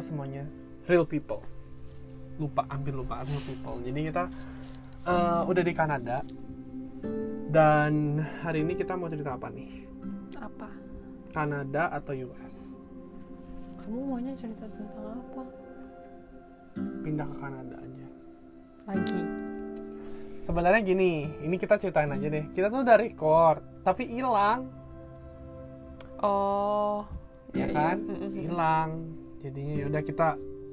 tuh semuanya. Real people. Lupa hampir lupa real people. Jadi kita eh, udah di Kanada. Dan hari ini kita mau cerita apa nih? Apa? Kanada atau US Kamu maunya cerita tentang apa? pindah ke Kanada aja. Lagi. sebenarnya gini ini kita ceritain aja deh. Kita tuh udah record tapi hilang. Oh. ya iya, iya. kan hilang jadinya yaudah kita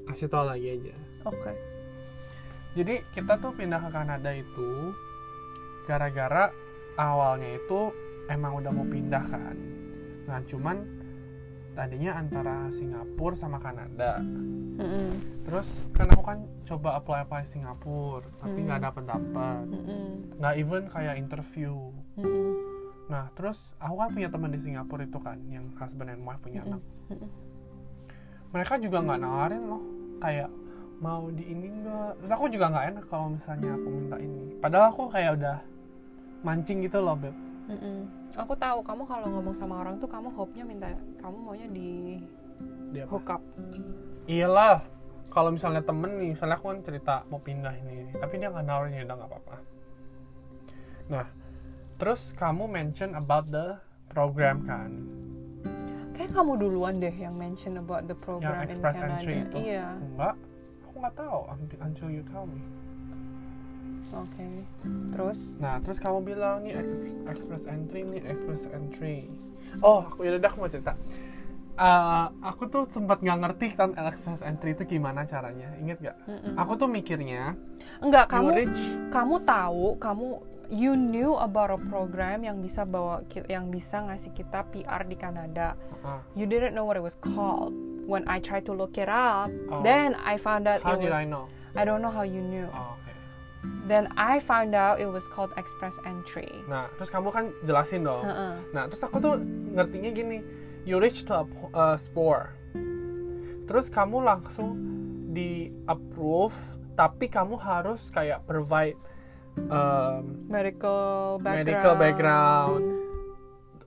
kasih tau lagi aja Oke. jadi kita tuh pindah ke Kanada itu gara-gara awalnya itu emang udah mau pindah kan nah cuman tadinya antara Singapura sama Kanada Mm-mm. terus kan aku kan coba apply apply Singapura tapi Hmm. nggak dapet dapet Mm-mm. nggak even kayak interview Mm-mm. nah terus aku kan punya teman di Singapura itu kan yang husband and wife punya anak Mm-mm. Mereka juga nggak nawarin loh kayak mau di ini enggak terus aku juga nggak enak kalau misalnya aku minta ini padahal aku kayak udah mancing gitu loh beb Mm-mm. Aku tahu kamu kalau ngomong sama orang tuh kamu hope-nya minta kamu maunya di dia apa? hook up. iyalah kalau misalnya temen nih misalnya aku kan cerita mau pindah ini tapi dia nggak nawarin ya udah nggak apa-apa nah terus kamu mention about the program kan Kayak kamu duluan deh yang mention about the program yang in express Canada. entry itu Iya. enggak aku nggak tahu until- you tell me Oke. Terus? Nah, terus kamu bilang nih ex- express entry nih express entry. Oh, aku ya udah aku mau cerita. Eh, aku tuh sempat nggak ngerti kan express entry itu gimana caranya. Ingat gak? Mm-mm. Aku tuh mikirnya Enggak, kamu reach kamu tahu, kamu you knew about a program yang bisa bawa yang bisa ngasih kita PR di Kanada. Ah, You didn't know what it was called. When I tried to look it up, Oh. then I found out how it did was, I know? I don't know how you knew. Oh, oke. Then I found out it was called express entry. Nah, terus kamu kan jelasin dong. Heeh. Nah, terus aku tuh ngertinya gini, you reach to a a spore. Terus kamu langsung di approve, tapi kamu harus kayak provide um, Medical background. Medical background,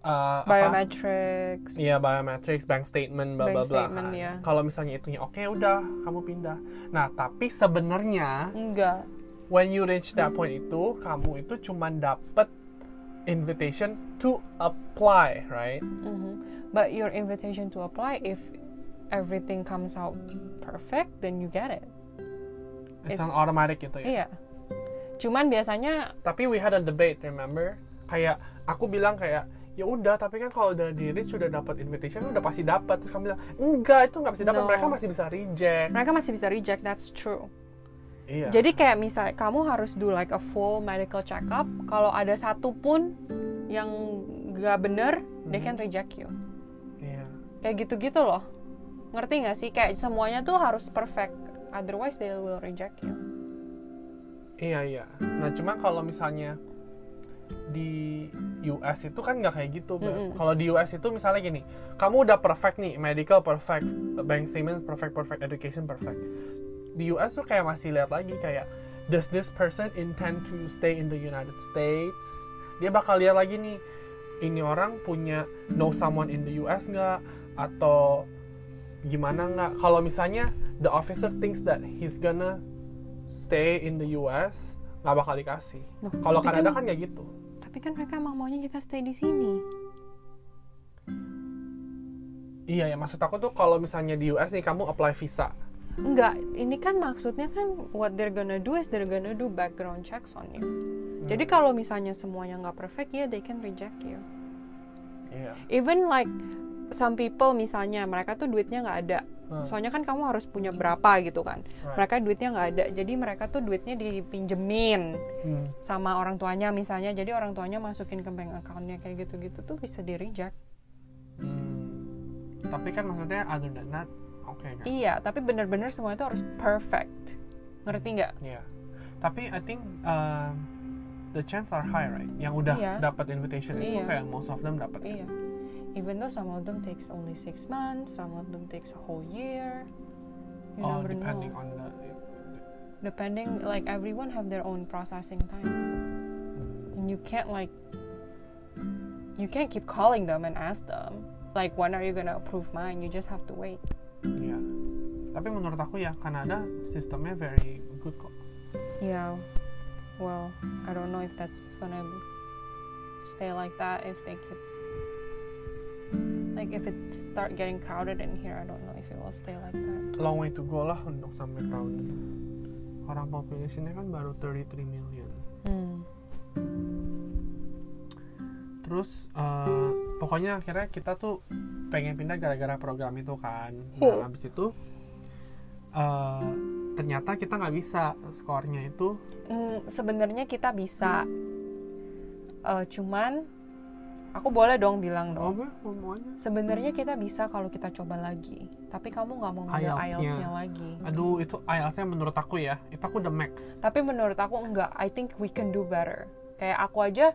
uh? Biometrics. Iya biometrics, bank statement, bla bla bla. statement, kan. ya. Kalau misalnya itunya oke udah kamu pindah. Nah tapi sebenarnya Enggak. when you reach that point itu kamu itu cuman dapet invitation to apply, right? Mhm. But your invitation to apply, if everything comes out perfect, then you get it. It's It- not automatic gitu ya. Iya. Cuman biasanya Tapi we had a debate, remember? Kayak aku bilang kayak ya udah tapi kan kalau udah di reach sudah dapat invitation udah pasti dapat terus kamu bilang enggak itu nggak bisa dapat No. mereka masih bisa reject mereka masih bisa reject. That's true. iya Jadi kayak misal kamu harus do like a full medical check up. Kalau ada satu pun yang nggak bener, they can reject you. iya Kayak gitu-gitu loh. Ngerti nggak sih? Kayak semuanya tuh harus perfect. Otherwise they will reject you. Iya iya. Nah cuma kalau misalnya di US itu kan nggak kayak gitu. Beb. Mm-mm. Kalau di US itu misalnya gini, kamu udah perfect nih, medical perfect, bank statement perfect, perfect, education perfect. Di US tuh kayak masih lihat lagi kayak, does this person intend to stay in the United States? Dia bakal lihat lagi nih, ini orang punya know someone in the US nggak? Atau gimana nggak? Kalau misalnya the officer thinks that he's gonna stay in the US nggak bakal dikasih. Kalau Kanada kan- kan nggak gitu. Tapi kan mereka emang maunya kita stay di sini. Iya ya maksud aku tuh kalau misalnya di US nih kamu apply visa. Enggak, ini kan maksudnya kan what they're gonna do is they're gonna do background checks on you. Jadi kalau misalnya semuanya nggak perfect, ya they can reject you. Iya. Even like some people misalnya mereka tuh duitnya nggak ada. Hmm. Soalnya kan kamu harus punya berapa gitu kan. Right. Mereka duitnya nggak ada, jadi mereka tuh duitnya dipinjemin Hmm. sama orang tuanya misalnya. Jadi orang tuanya masukin ke bank accountnya kayak gitu-gitu tuh bisa di reject. Hmm. Tapi kan maksudnya other than that, oke kan? Iya, tapi bener-bener semua itu harus perfect. Ngerti nggak? Iya. Tapi I think um, the chance are high, right? Yang udah Iya. dapat invitation itu Iya. kayak most of them dapat. kan? Even though some of them takes only six months, some of them takes a whole year. You Oh, never depending know. on the. Depending, like everyone have their own processing time, Hmm. and you can't like, you can't keep calling them and ask them like when are you gonna approve mine. You just have to wait. Iya. tapi menurut aku ya Kanada sistemnya very good kok Yeah. Well, I don't know if that's gonna stay like that if they keep like if it start getting crowded in here. I don't know if it will stay like that. long way to go lah untuk sampai crowded orang populasinya kan baru 33 million Hmm. terus eh, pokoknya akhirnya kita tuh pengen pindah gara-gara program itu kan Hmm. nah habis itu eh, ternyata kita nggak bisa skornya itu Hmm, Sebenarnya kita bisa, Eh, cuman aku boleh dong bilang dong. Sebenarnya kita bisa kalau kita coba lagi. Tapi kamu nggak mau ngambil IELTS-nya. IELTS-nya lagi. aduh itu IELTS-nya menurut aku ya itu aku udah max Tapi menurut aku enggak. I think we can do better. Kayak aku aja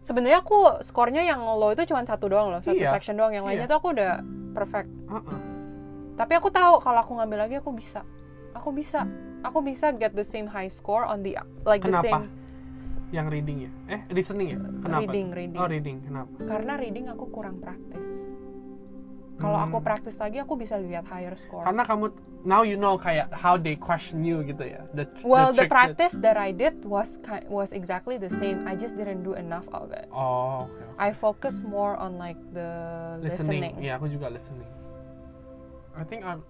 sebenarnya aku skornya yang low itu cuma satu doang loh, satu Iya. section doang. Yang lainnya Iya. tuh aku udah perfect. Uh-uh. Tapi aku tahu kalau aku ngambil lagi aku bisa. Aku bisa. Aku bisa get the same high score on the like the Kenapa? same yang reading ya eh listening ya kenapa reading reading. oh reading kenapa Karena reading aku kurang praktis. Kalau Hmm. aku praktis lagi aku bisa lihat higher score. karena kamu now you know kayak how they question you gitu ya the, well, the that- practice that I did was was exactly the same. I just didn't do enough of it. oh okay, okay. I focus more on like the listening. listening. Yeah, aku juga listening. I think I'm.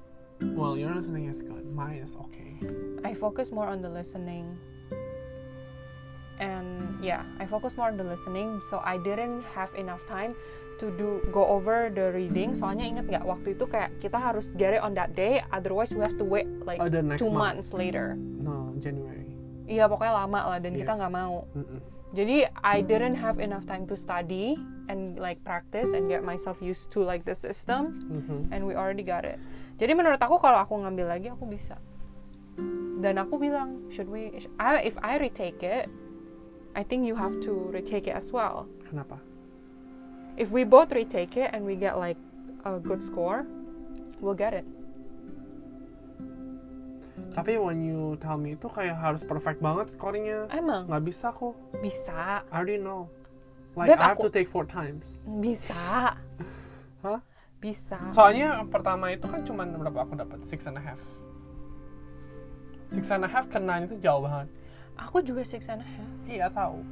Well, your listening is good. Mine is okay. I focus more on the listening. And yeah, I focus more on the listening. So I didn't have enough time to do go over the reading. Soalnya inget nggak waktu itu kayak kita harus get it on that day. Otherwise we have to wait like Oh, two month. months later. No, January. Iya pokoknya lama lah dan Iya. kita nggak mau. Mm-mm. Jadi I didn't have enough time to study and like practice and get myself used to like the system. Mhm. and we already got it. Jadi menurut aku kalau aku ngambil lagi aku bisa. Dan aku bilang, should we? I, if I retake it, I think you have to retake it as well. Kenapa? If we both retake it and we get like a good score, we'll get it. Tapi when you tell me itu kayak harus perfect banget scoringnya. Emang Nggak bisa kok. bisa, I already know. Like Beb, I have aku- to take four times. bisa, Hah? bisa. Soalnya pertama itu kan cuma berapa aku dapat six and a half. Six and a half ke nine itu jauh banget. Aku juga six and a half. Iya tahu.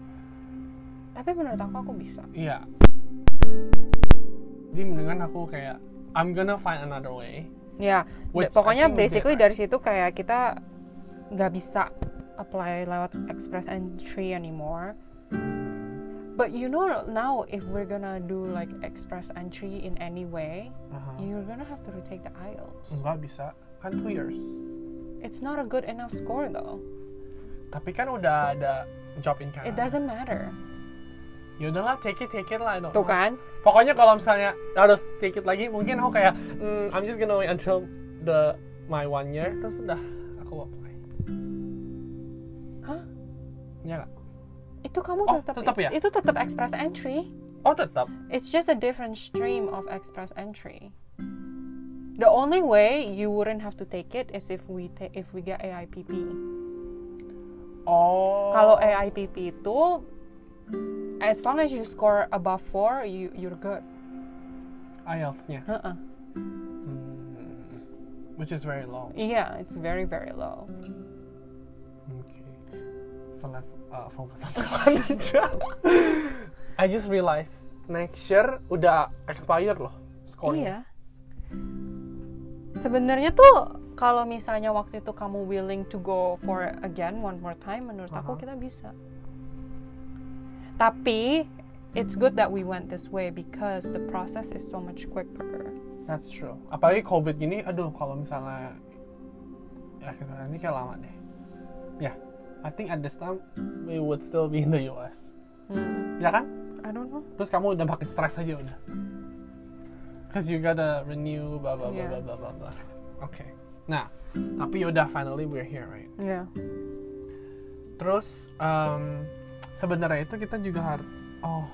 Tapi menurut aku aku bisa. Iya. Jadi mendingan aku kayak I'm gonna find another way. Ya, Which I pokoknya basically dari situ kayak kita nggak bisa apply lewat express entry anymore. But you know now if we're gonna do like express entry in any way, Aha. you're gonna have to retake the IELTS. Enggak bisa. Kan two years. It's not a good enough score though. Tapi kan udah ada job in Canada. It doesn't matter. Ya udahlah, take it, take it lah. Tuh know. kan? Pokoknya kalau misalnya harus take it lagi, mungkin aku kayak, "Hmm, I'm just gonna wait until the my one year, terus udah aku apply. Hah? Ya nggak? Itu kamu Oh, tetap tetap ya? itu tetap express entry. Oh tetap. It's just a different stream of express entry. The only way you wouldn't have to take it is if we if we get AIPP. Oh. Kalau AIPP itu as long as you score above 4, you you're good. IELTS-nya, Heeh. Hmm. which is very low. Yeah, it's very very low. Okay. So let's uh, focus on aja. I just realized next year udah expired loh skornya. Iya. Sebenarnya tuh kalau misalnya waktu itu kamu willing to go for again one more time, menurut aku Aha. kita bisa. Tapi it's good that we went this way because the process is so much quicker. That's true. Apalagi COVID gini, aduh kalau misalnya ya kita ini kayak lama deh. Ya, I think at this time we would still be in the US. Hmm, Ya kan? I don't know. Terus kamu udah makin stres aja udah. Cause you gotta renew blah blah blah Yeah. blah blah blah. blah. Oke. Nah, tapi yaudah finally we're here right. Yeah. Terus em, sebenarnya itu kita juga harus oh.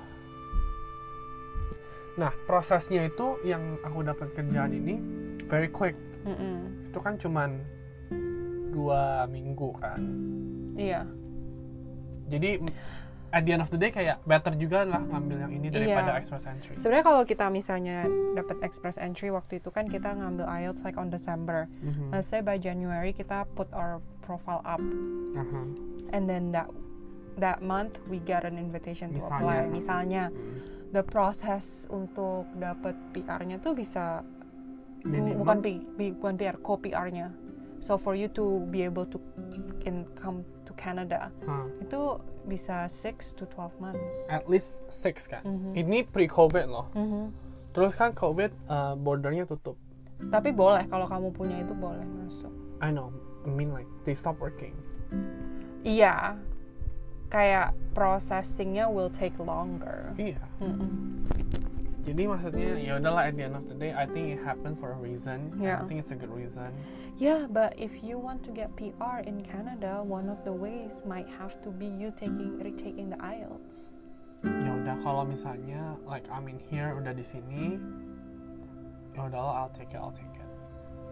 Nah, prosesnya itu yang aku dapat kerjaan ini very quick. Mm-mm. Itu kan cuman dua minggu kan. Iya. Jadi m- at the end of the day kayak better juga lah ngambil yang ini daripada Iya. express entry. Sebenarnya kalau kita misalnya dapat express entry waktu itu kan kita ngambil IELTS like on December. Mhm. Let's say by January kita put our profile up Aha. and then that that month we get an invitation to Misalnya. apply. Misalnya Hmm. the process untuk dapat PR-nya tuh bisa Minimum. bukan P, bukan PR, co PR-nya. So for you to be able to can come to Canada Hah. itu bisa 6 to 12 months. At least six kan. Mhm. Ini pre-COVID loh. Mhm. Terus kan COVID uh, bordernya tutup. Tapi boleh kalau kamu punya itu boleh masuk. I know. I mean like they stop working. Iya, kayak processingnya will take longer. Iya. Mm-mm. Jadi maksudnya ya udahlah at the end of the day I think it happened for a reason. Yeah. I think it's a good reason. Yeah, but if you want to get PR in Canada, one of the ways might have to be you taking retaking the IELTS. Ya udah kalau misalnya like I'm in here udah di sini ya udahlah I'll take it I'll take it.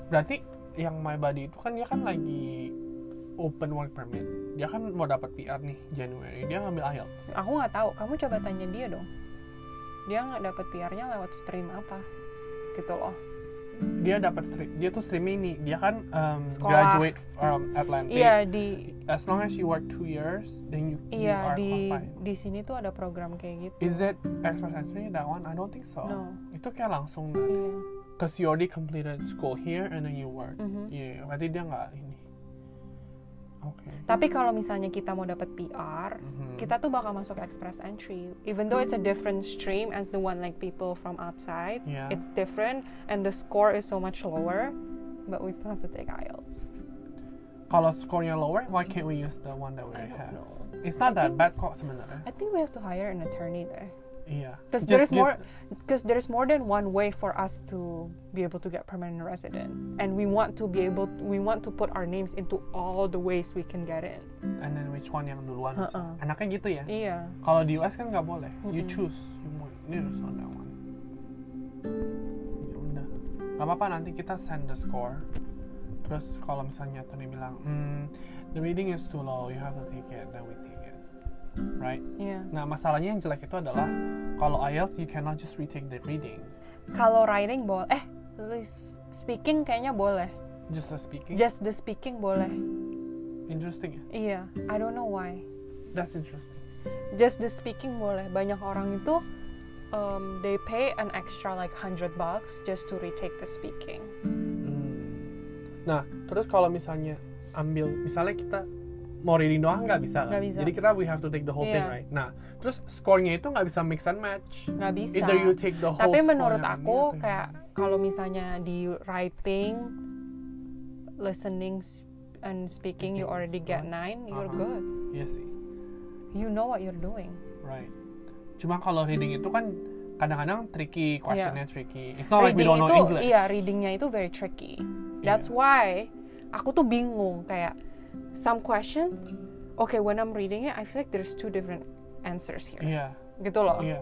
Berarti yang my buddy itu kan dia kan lagi open work permit. Dia kan mau dapat PR nih January. Dia ngambil IELTS. Aku nggak tahu. Kamu coba tanya dia dong. Dia nggak dapat PR-nya lewat stream apa? Gitu loh. Dia dapat stream, dia tuh stream ini. Dia kan um, Sekolah. graduate from Atlantic. Iya di As long as you work two years, then you, you iya are di qualified. di sini tuh ada program kayak gitu. Is it express entry that one? I don't think so. No. Itu kayak langsung Iya. Cause you already completed school here and then you work. Mhm. Iya, berarti dia nggak ini. Oke. Tapi kalau misalnya kita mau dapat PR, Mhm. kita tuh bakal masuk express entry. Even though it's a different stream as the one like people from outside, Yeah. it's different and the score is so much lower, but we still have to take IELTS. Kalau skornya lower, why can't we use the one that we I have? know. It's not that bad kok sebenarnya. I think we have to hire an attorney there. Iya. Because Just there's give- more, because there's more than one way for us to be able to get permanent resident, and we want to be able, we want to put our names into all the ways we can get in. And then which one yang duluan? Uh-uh. misalnya. Enaknya gitu ya. Iya. Kalau di US kan nggak boleh. You Mm-mm. choose. You want this on that one. Ya udah. Gak apa-apa nanti kita send the score. Terus kalau misalnya Tony bilang, hmm, the reading is too low, you have to take it, then we. Right? Iya. Nah masalahnya yang jelek itu adalah kalau IELTS you cannot just retake the reading, Kalau writing boleh, eh, speaking kayaknya boleh. just the speaking. Just the speaking boleh. Interesting ya. Iya. I don't know why. That's interesting. Just the speaking boleh. Banyak orang itu um, they pay an extra like 100 bucks just to retake the speaking. Hmm. Nah terus kalau misalnya ambil, misalnya kita mau reading doang nggak bisa kan? Bisa. Jadi kita we have to take the whole thing Iya. right. Nah terus skornya itu nggak bisa mix and match. Nggak bisa. Either you take the whole Tapi menurut aku kayak kalau misalnya di writing, listening, and speaking you Speaking, already get. 9, you're Uh-huh. good. Iya sih, You know what you're doing. right. Cuma kalau reading itu kan kadang-kadang tricky, questionnya tricky. It's not like we reading don't know itu English. iya readingnya itu very tricky that's Iya. why aku tuh bingung kayak some questions okay when I'm reading it I feel like there's two different answers here Iya, gitu loh iya.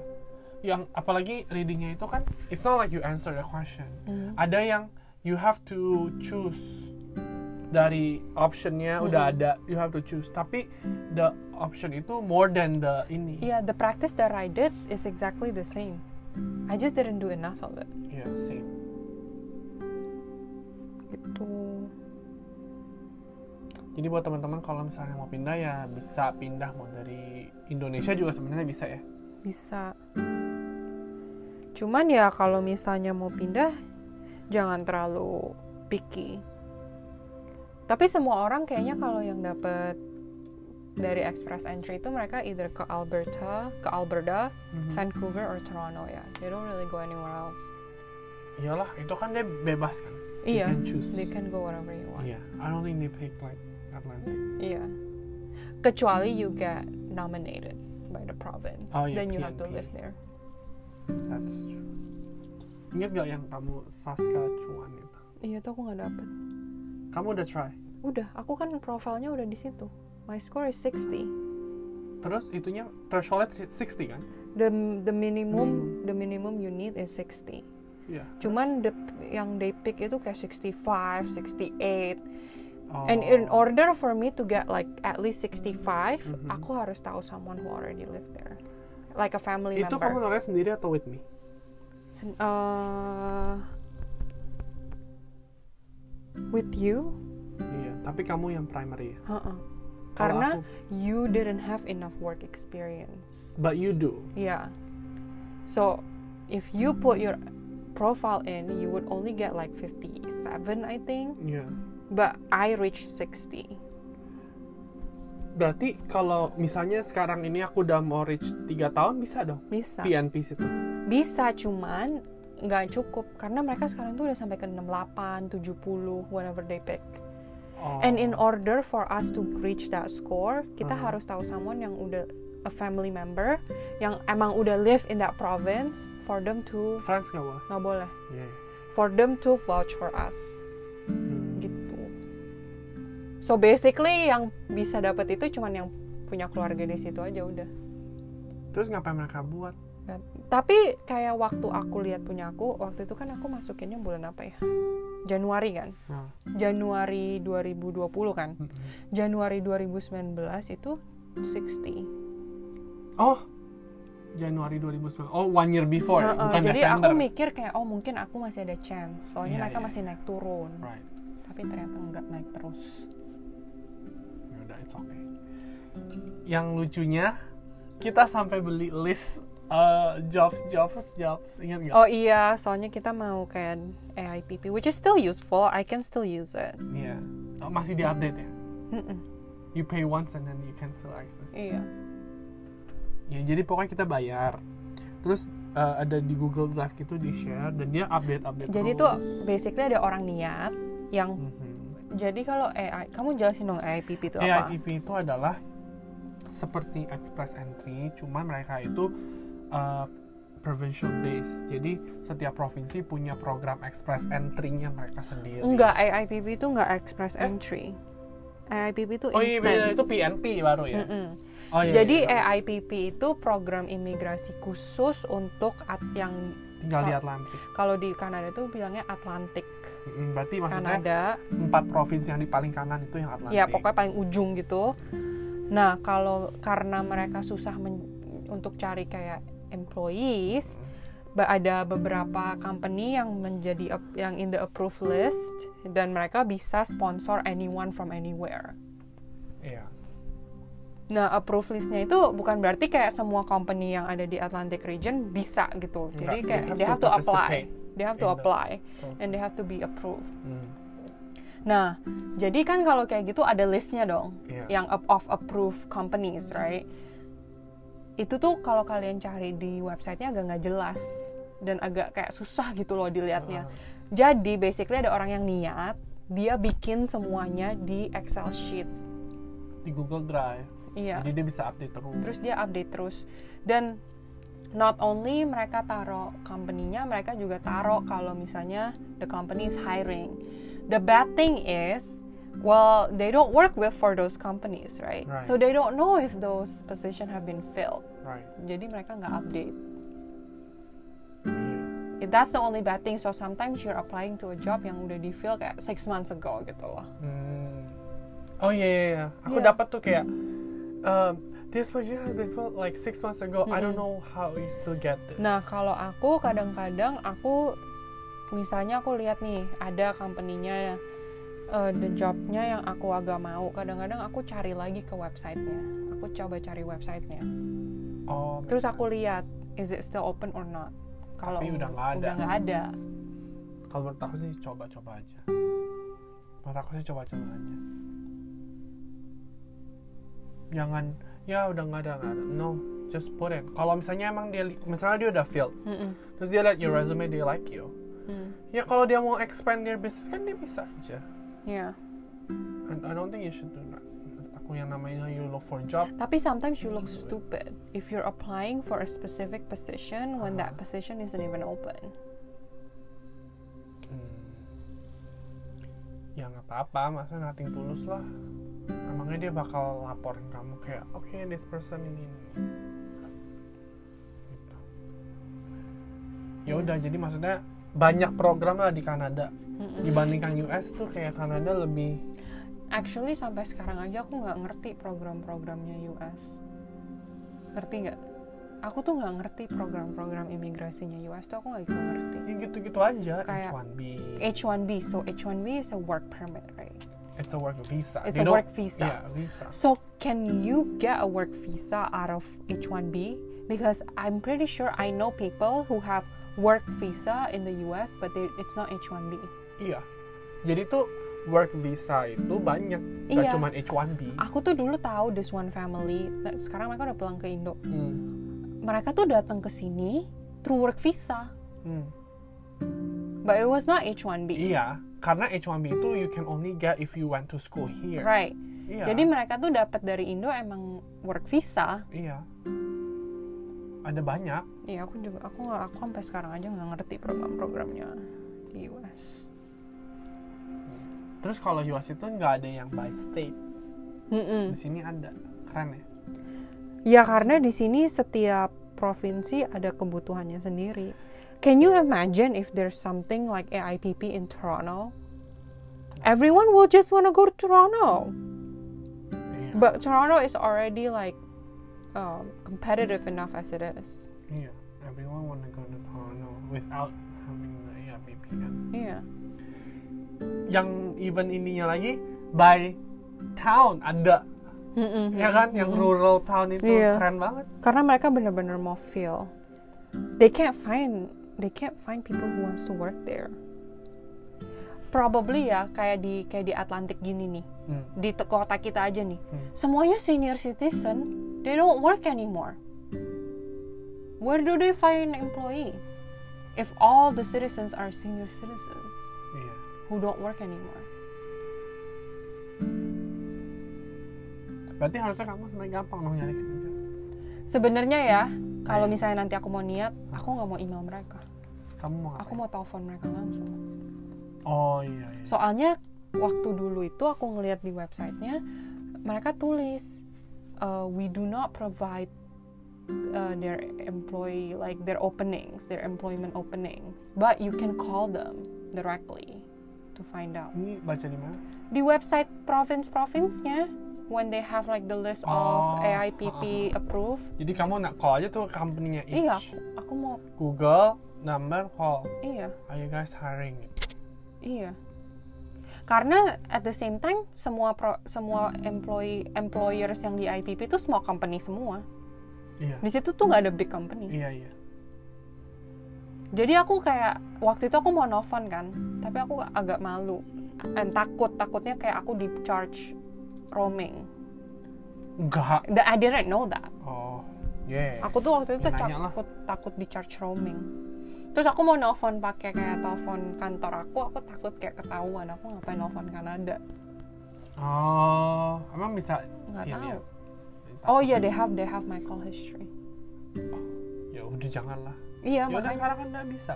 Yang apalagi readingnya itu kan, it's not like you answer the question. Mhm. Ada yang you have to choose dari optionnya udah ada, you have to choose. Tapi the option itu more than the ini. yeah the practice that I did is exactly the same I just didn't do enough of it Iya, Jadi buat teman-teman kalau misalnya mau pindah ya bisa pindah mau dari Indonesia juga sebenarnya bisa ya. bisa cuman ya kalau misalnya mau pindah jangan terlalu picky tapi semua orang kayaknya kalau yang dapat dari express entry itu mereka either ke Alberta ke Alberta Mhm. Vancouver or Toronto ya they don't really go anywhere else Iyalah, itu kan dia bebas kan. Iya can choose. they can go wherever you want Iya, I don't think they pick like Atlantic. iya kecuali you get nominated by the province Oh, iya, then you have to PNP. live there That's true. Ingat gak yang kamu Saska cuan itu? iya tuh aku nggak dapet Kamu udah try? Udah, aku kan profilnya udah di situ. My score is 60. Terus itunya thresholdnya 60 kan? The the minimum the minimum you need is 60. Iya. Cuman the, yang they pick itu kayak 65, 68. Oh. And in order for me to get like at least 65, Mhm. aku harus tahu someone who already live there. Like a family itu kamu member. nulis sendiri atau with me? Sen- uh, with you? Iya, tapi kamu yang primary ya. Uh-uh. Karena aku- you didn't have enough work experience. but you do. Yeah. So if you put your profile in, you would only get like 57, I think. Iya. But I reached 60. Berarti kalau misalnya sekarang ini aku udah mau reach 3 tahun bisa dong Bisa. PNP situ. Bisa cuman nggak cukup karena mereka sekarang tuh udah sampai ke 68, 70, whatever they pick. Oh. And in order for us to reach that score, kita Hmm. harus tahu someone yang udah a family member yang emang udah live in that province for them to France nggak boleh. nggak boleh Iya. for them to vouch for us. So basically yang bisa dapat itu cuman yang punya keluarga di situ aja udah. Terus ngapain mereka buat? Dan- tapi kayak waktu aku lihat punya aku, waktu itu kan aku masukinnya bulan apa ya? Januari kan? Nah. Januari 2020 kan? Mm-mm. Januari 2019 itu 60. Oh, Januari 2009. Oh, one year before, Heeh, bukan jadi Desember. aku mikir kayak oh mungkin aku masih ada chance. Soalnya Iya, mereka iya. masih naik turun. Right. Tapi ternyata nggak naik terus. It's okay. Yang lucunya, kita sampai beli list uh, jobs, jobs, jobs. Ingat nggak? Oh iya, soalnya kita mau kayak AIPP, which is still useful. I can still use it. Iya. Oh, masih diupdate ya? You pay once and then you can still access. Iya. Ya, jadi pokoknya kita bayar. Terus uh, ada di Google Drive gitu di share dan dia update update. Jadi terus. tuh basically ada orang niat yang Mhm. Jadi kalau AI, kamu jelasin dong AIPP itu apa? AIPP itu adalah seperti express entry, cuman mereka itu uh, provincial base. Jadi setiap provinsi punya program express entry-nya mereka sendiri. Enggak, AIPP itu enggak express Eh? entry. AIPP itu Oh iya, instant. beda. itu PNP baru ya. Mm-mm. Oh iya. Jadi iya. AIPP itu program imigrasi khusus untuk at yang tinggal di Kal- Atlantik. kalau di Kanada tuh bilangnya Atlantic Mm, Berarti maksudnya Kanada. empat provinsi yang di paling kanan itu yang Atlantik. Ya pokoknya paling ujung gitu. Nah kalau karena mereka susah men- untuk cari kayak employees, ada beberapa company yang menjadi yang in the approved list dan mereka bisa sponsor anyone from anywhere. Iya. Nah, approved listnya itu bukan berarti kayak semua company yang ada di Atlantic region bisa gitu. Jadi Enggak, kayak they have they to have to apply, they have to the apply, and they have to be approved. Hmm. Nah, jadi kan kalau kayak gitu ada listnya dong, Iya. yang of approved companies, right? Itu tuh kalau kalian cari di websitenya agak nggak jelas dan agak kayak susah gitu loh dilihatnya. Jadi basically ada orang yang niat, dia bikin semuanya di Excel sheet. Di Google Drive. Iya. Jadi dia bisa update terus. terus dia update terus dan not only mereka taruh company-nya mereka juga taruh kalau misalnya the company is hiring the bad thing is well they don't work with for those companies right, Right. so they don't know if those position have been filled Right. jadi mereka nggak update Iya. that's the only bad thing so sometimes you're applying to a job yang udah di fill kayak six months ago gitu loh Hmm. Oh iya iya iya. Aku Iya. dapat tuh kayak um, this position has been filled like six months ago. I don't know how you still get this. Nah, kalau aku kadang-kadang aku misalnya aku lihat nih ada company-nya uh, the job-nya yang aku agak mau. Kadang-kadang aku cari lagi ke website-nya. Aku coba cari website-nya. Oh. Terus aku lihat is it still open or not. Kalau udah nggak ada. Udah nggak ada. Kalau menurut aku sih coba-coba aja. Menurut aku sih coba-coba aja. Jangan ya udah nggak ada nggak ada. No, just put in. Kalau misalnya emang dia misalnya dia udah filled, Mm-mm. terus dia lihat your resume dia like you. Hmm. Ya kalau dia mau expand their business kan dia bisa aja. Yeah. I, I don't think you should do that. Aku yang namanya you look for a job. Tapi sometimes you look stupid if you're applying for a specific position when that position isn't even open. Hmm. Ya nggak apa-apa, masa nating tulus lah. Emangnya dia bakal laporin kamu kayak, oke this person ini. ini." Gitu. Ya udah, jadi maksudnya banyak program lah di Kanada Mm-mm. dibandingkan US tuh kayak Kanada lebih Actually sampai sekarang aja aku nggak ngerti program-programnya US. Ngerti nggak? Aku tuh nggak ngerti program-program imigrasinya US tuh aku nggak gitu ngerti. Ya gitu-gitu aja. Kayak- H1B. H1B, so H1B is a work permit, right? It's a work visa. It's They a work visa. Yeah, visa. So can you get a work visa out of H1B? Because I'm pretty sure I know people who have work visa in the US, but they, it's not H1B. Iya. Jadi tuh work visa itu banyak. Gak Iya. cuma H1B. Aku tuh dulu tahu this one family. nah, Sekarang mereka udah pulang ke Indo. Hmm. Mereka tuh datang ke sini through work visa, Hmm. but it was not H1B. Iya, karena H1B itu you can only get if you went to school here. Right. Iya. Jadi mereka tuh dapat dari Indo emang work visa. Iya. Ada banyak. Iya, aku juga aku nggak aku sampai sekarang aja nggak ngerti program-programnya di US. Terus kalau US itu nggak ada yang by state. Mm-mm. Di sini ada. Keren ya? Ya karena di sini setiap provinsi ada kebutuhannya sendiri. Can you imagine if there's something like AIPP in Toronto? Everyone will just wanna go to Toronto. Iya. But Toronto is already like um, competitive enough as it is. Iya. Everyone wanna go to Toronto without having the AIPP kan. Iya. Yang even ininya lagi by town ada. Mm-mm. Ya kan? Yang rural town itu Iya. keren banget. Karena mereka benar-benar mau feel. They can't find they can't find people who wants to work there. Probably ya kayak di kayak di Atlantic gini nih. Hmm. Di kota kita aja nih. Hmm. Semuanya senior citizen, they don't work anymore. Where do they find employee? If all the citizens are senior citizens Iya. who don't work anymore. Berarti harusnya kamu sebenarnya gampang dong nyari kerja. Sebenarnya ya, kalau Iya. misalnya nanti aku mau niat, aku nggak mau email mereka. Kamu mau Aku mau telepon mereka langsung. Oh iya iya. Soalnya waktu dulu itu aku ngeliat di websitenya, mereka tulis, uh, we do not provide uh, their employee like their openings, their employment openings, but you can call them directly to find out. Ini baca di mana? Di website province-province-nya, when they have like the list Oh, of AIPP approved, Jadi kamu nak call aja tuh company-nya each. iya, aku, aku mau, Google number call. iya. Are you guys hiring? Iya. Karena at the same time semua pro, semua employee employers yang di IPP itu small company semua. Iya. Di situ tuh nggak ada big company. Iya iya. Jadi aku kayak waktu itu aku mau nelfon kan, tapi aku agak malu dan takut takutnya kayak aku di charge roaming. Enggak. The- I didn't know that. Oh. Yeah. Aku tuh waktu itu Ya, takut takut di charge roaming. Terus aku mau nelfon pakai kayak telepon kantor aku, aku takut kayak ketahuan aku ngapain nelfon Kanada. Oh, emang bisa Nggak dilihat? Oh iya, they have they have my call history. Ya udah janganlah. Iya, Ya udah makanya. sekarang kan nggak bisa.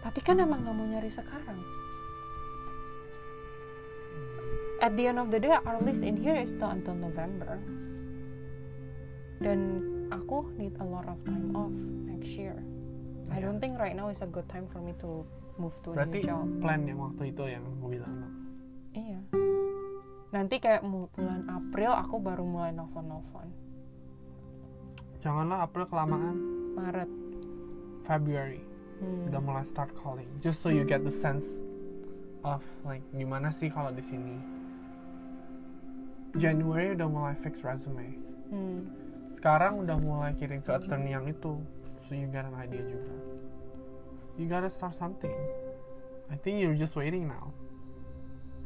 Tapi kan emang nggak mau nyari sekarang. At the end of the day, our list in here is still until November. Dan aku need a lot of time off next year. I Iya. don't think right now is a good time for me to move to a Berarti new job. plan yang waktu itu yang gue bilang. Iya. Nanti kayak bulan April aku baru mulai nelfon-nelfon. Janganlah April kelamaan. Maret. February Hmm. udah mulai start calling. Just so you get the sense of like gimana sih kalau di sini. January udah mulai fix resume. Hmm. Sekarang udah mulai kirim ke attorney yang itu. So you get an idea juga. You gotta start something. I think you're just waiting now.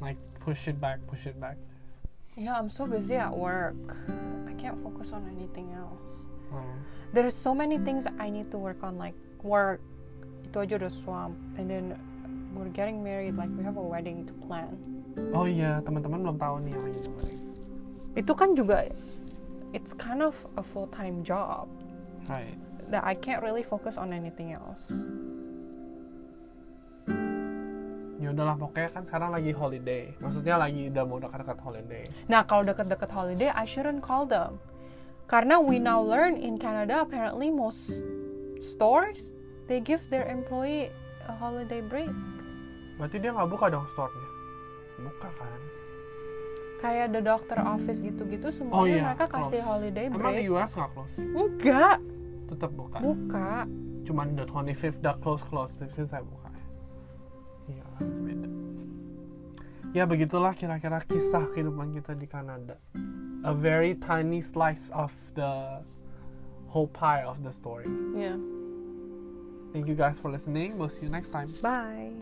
Like push it back, push it back. Yeah, I'm so busy at work. I can't focus on anything else. Oh. There's so many things I need to work on, like work. Itu aja udah swamp. And then we're getting married, like we have a wedding to plan. Oh iya, teman-teman belum tahu nih yang lagi kemarin. Itu kan juga, it's kind of a full-time job Right. that I can't really focus on anything else. Ya udahlah pokoknya kan sekarang lagi holiday. Maksudnya lagi udah mau dekat-dekat holiday. Nah, kalau deket-deket holiday, I shouldn't call them. Karena we now learn in Canada, apparently most stores, they give their employee a holiday break. Berarti dia nggak buka dong store-nya? Buka kan? Kayak the doctor office gitu-gitu Oh semuanya iya, mereka kasih close. holiday Emang break di US nggak close? enggak Tetap buka. buka Cuman the 25th udah close close, tapi saya buka. Iya, beda. Ya begitulah kira-kira kisah kehidupan kita di Kanada. A very tiny slice of the whole pie of the story. ya Thank you guys for listening. We'll see you next time. bye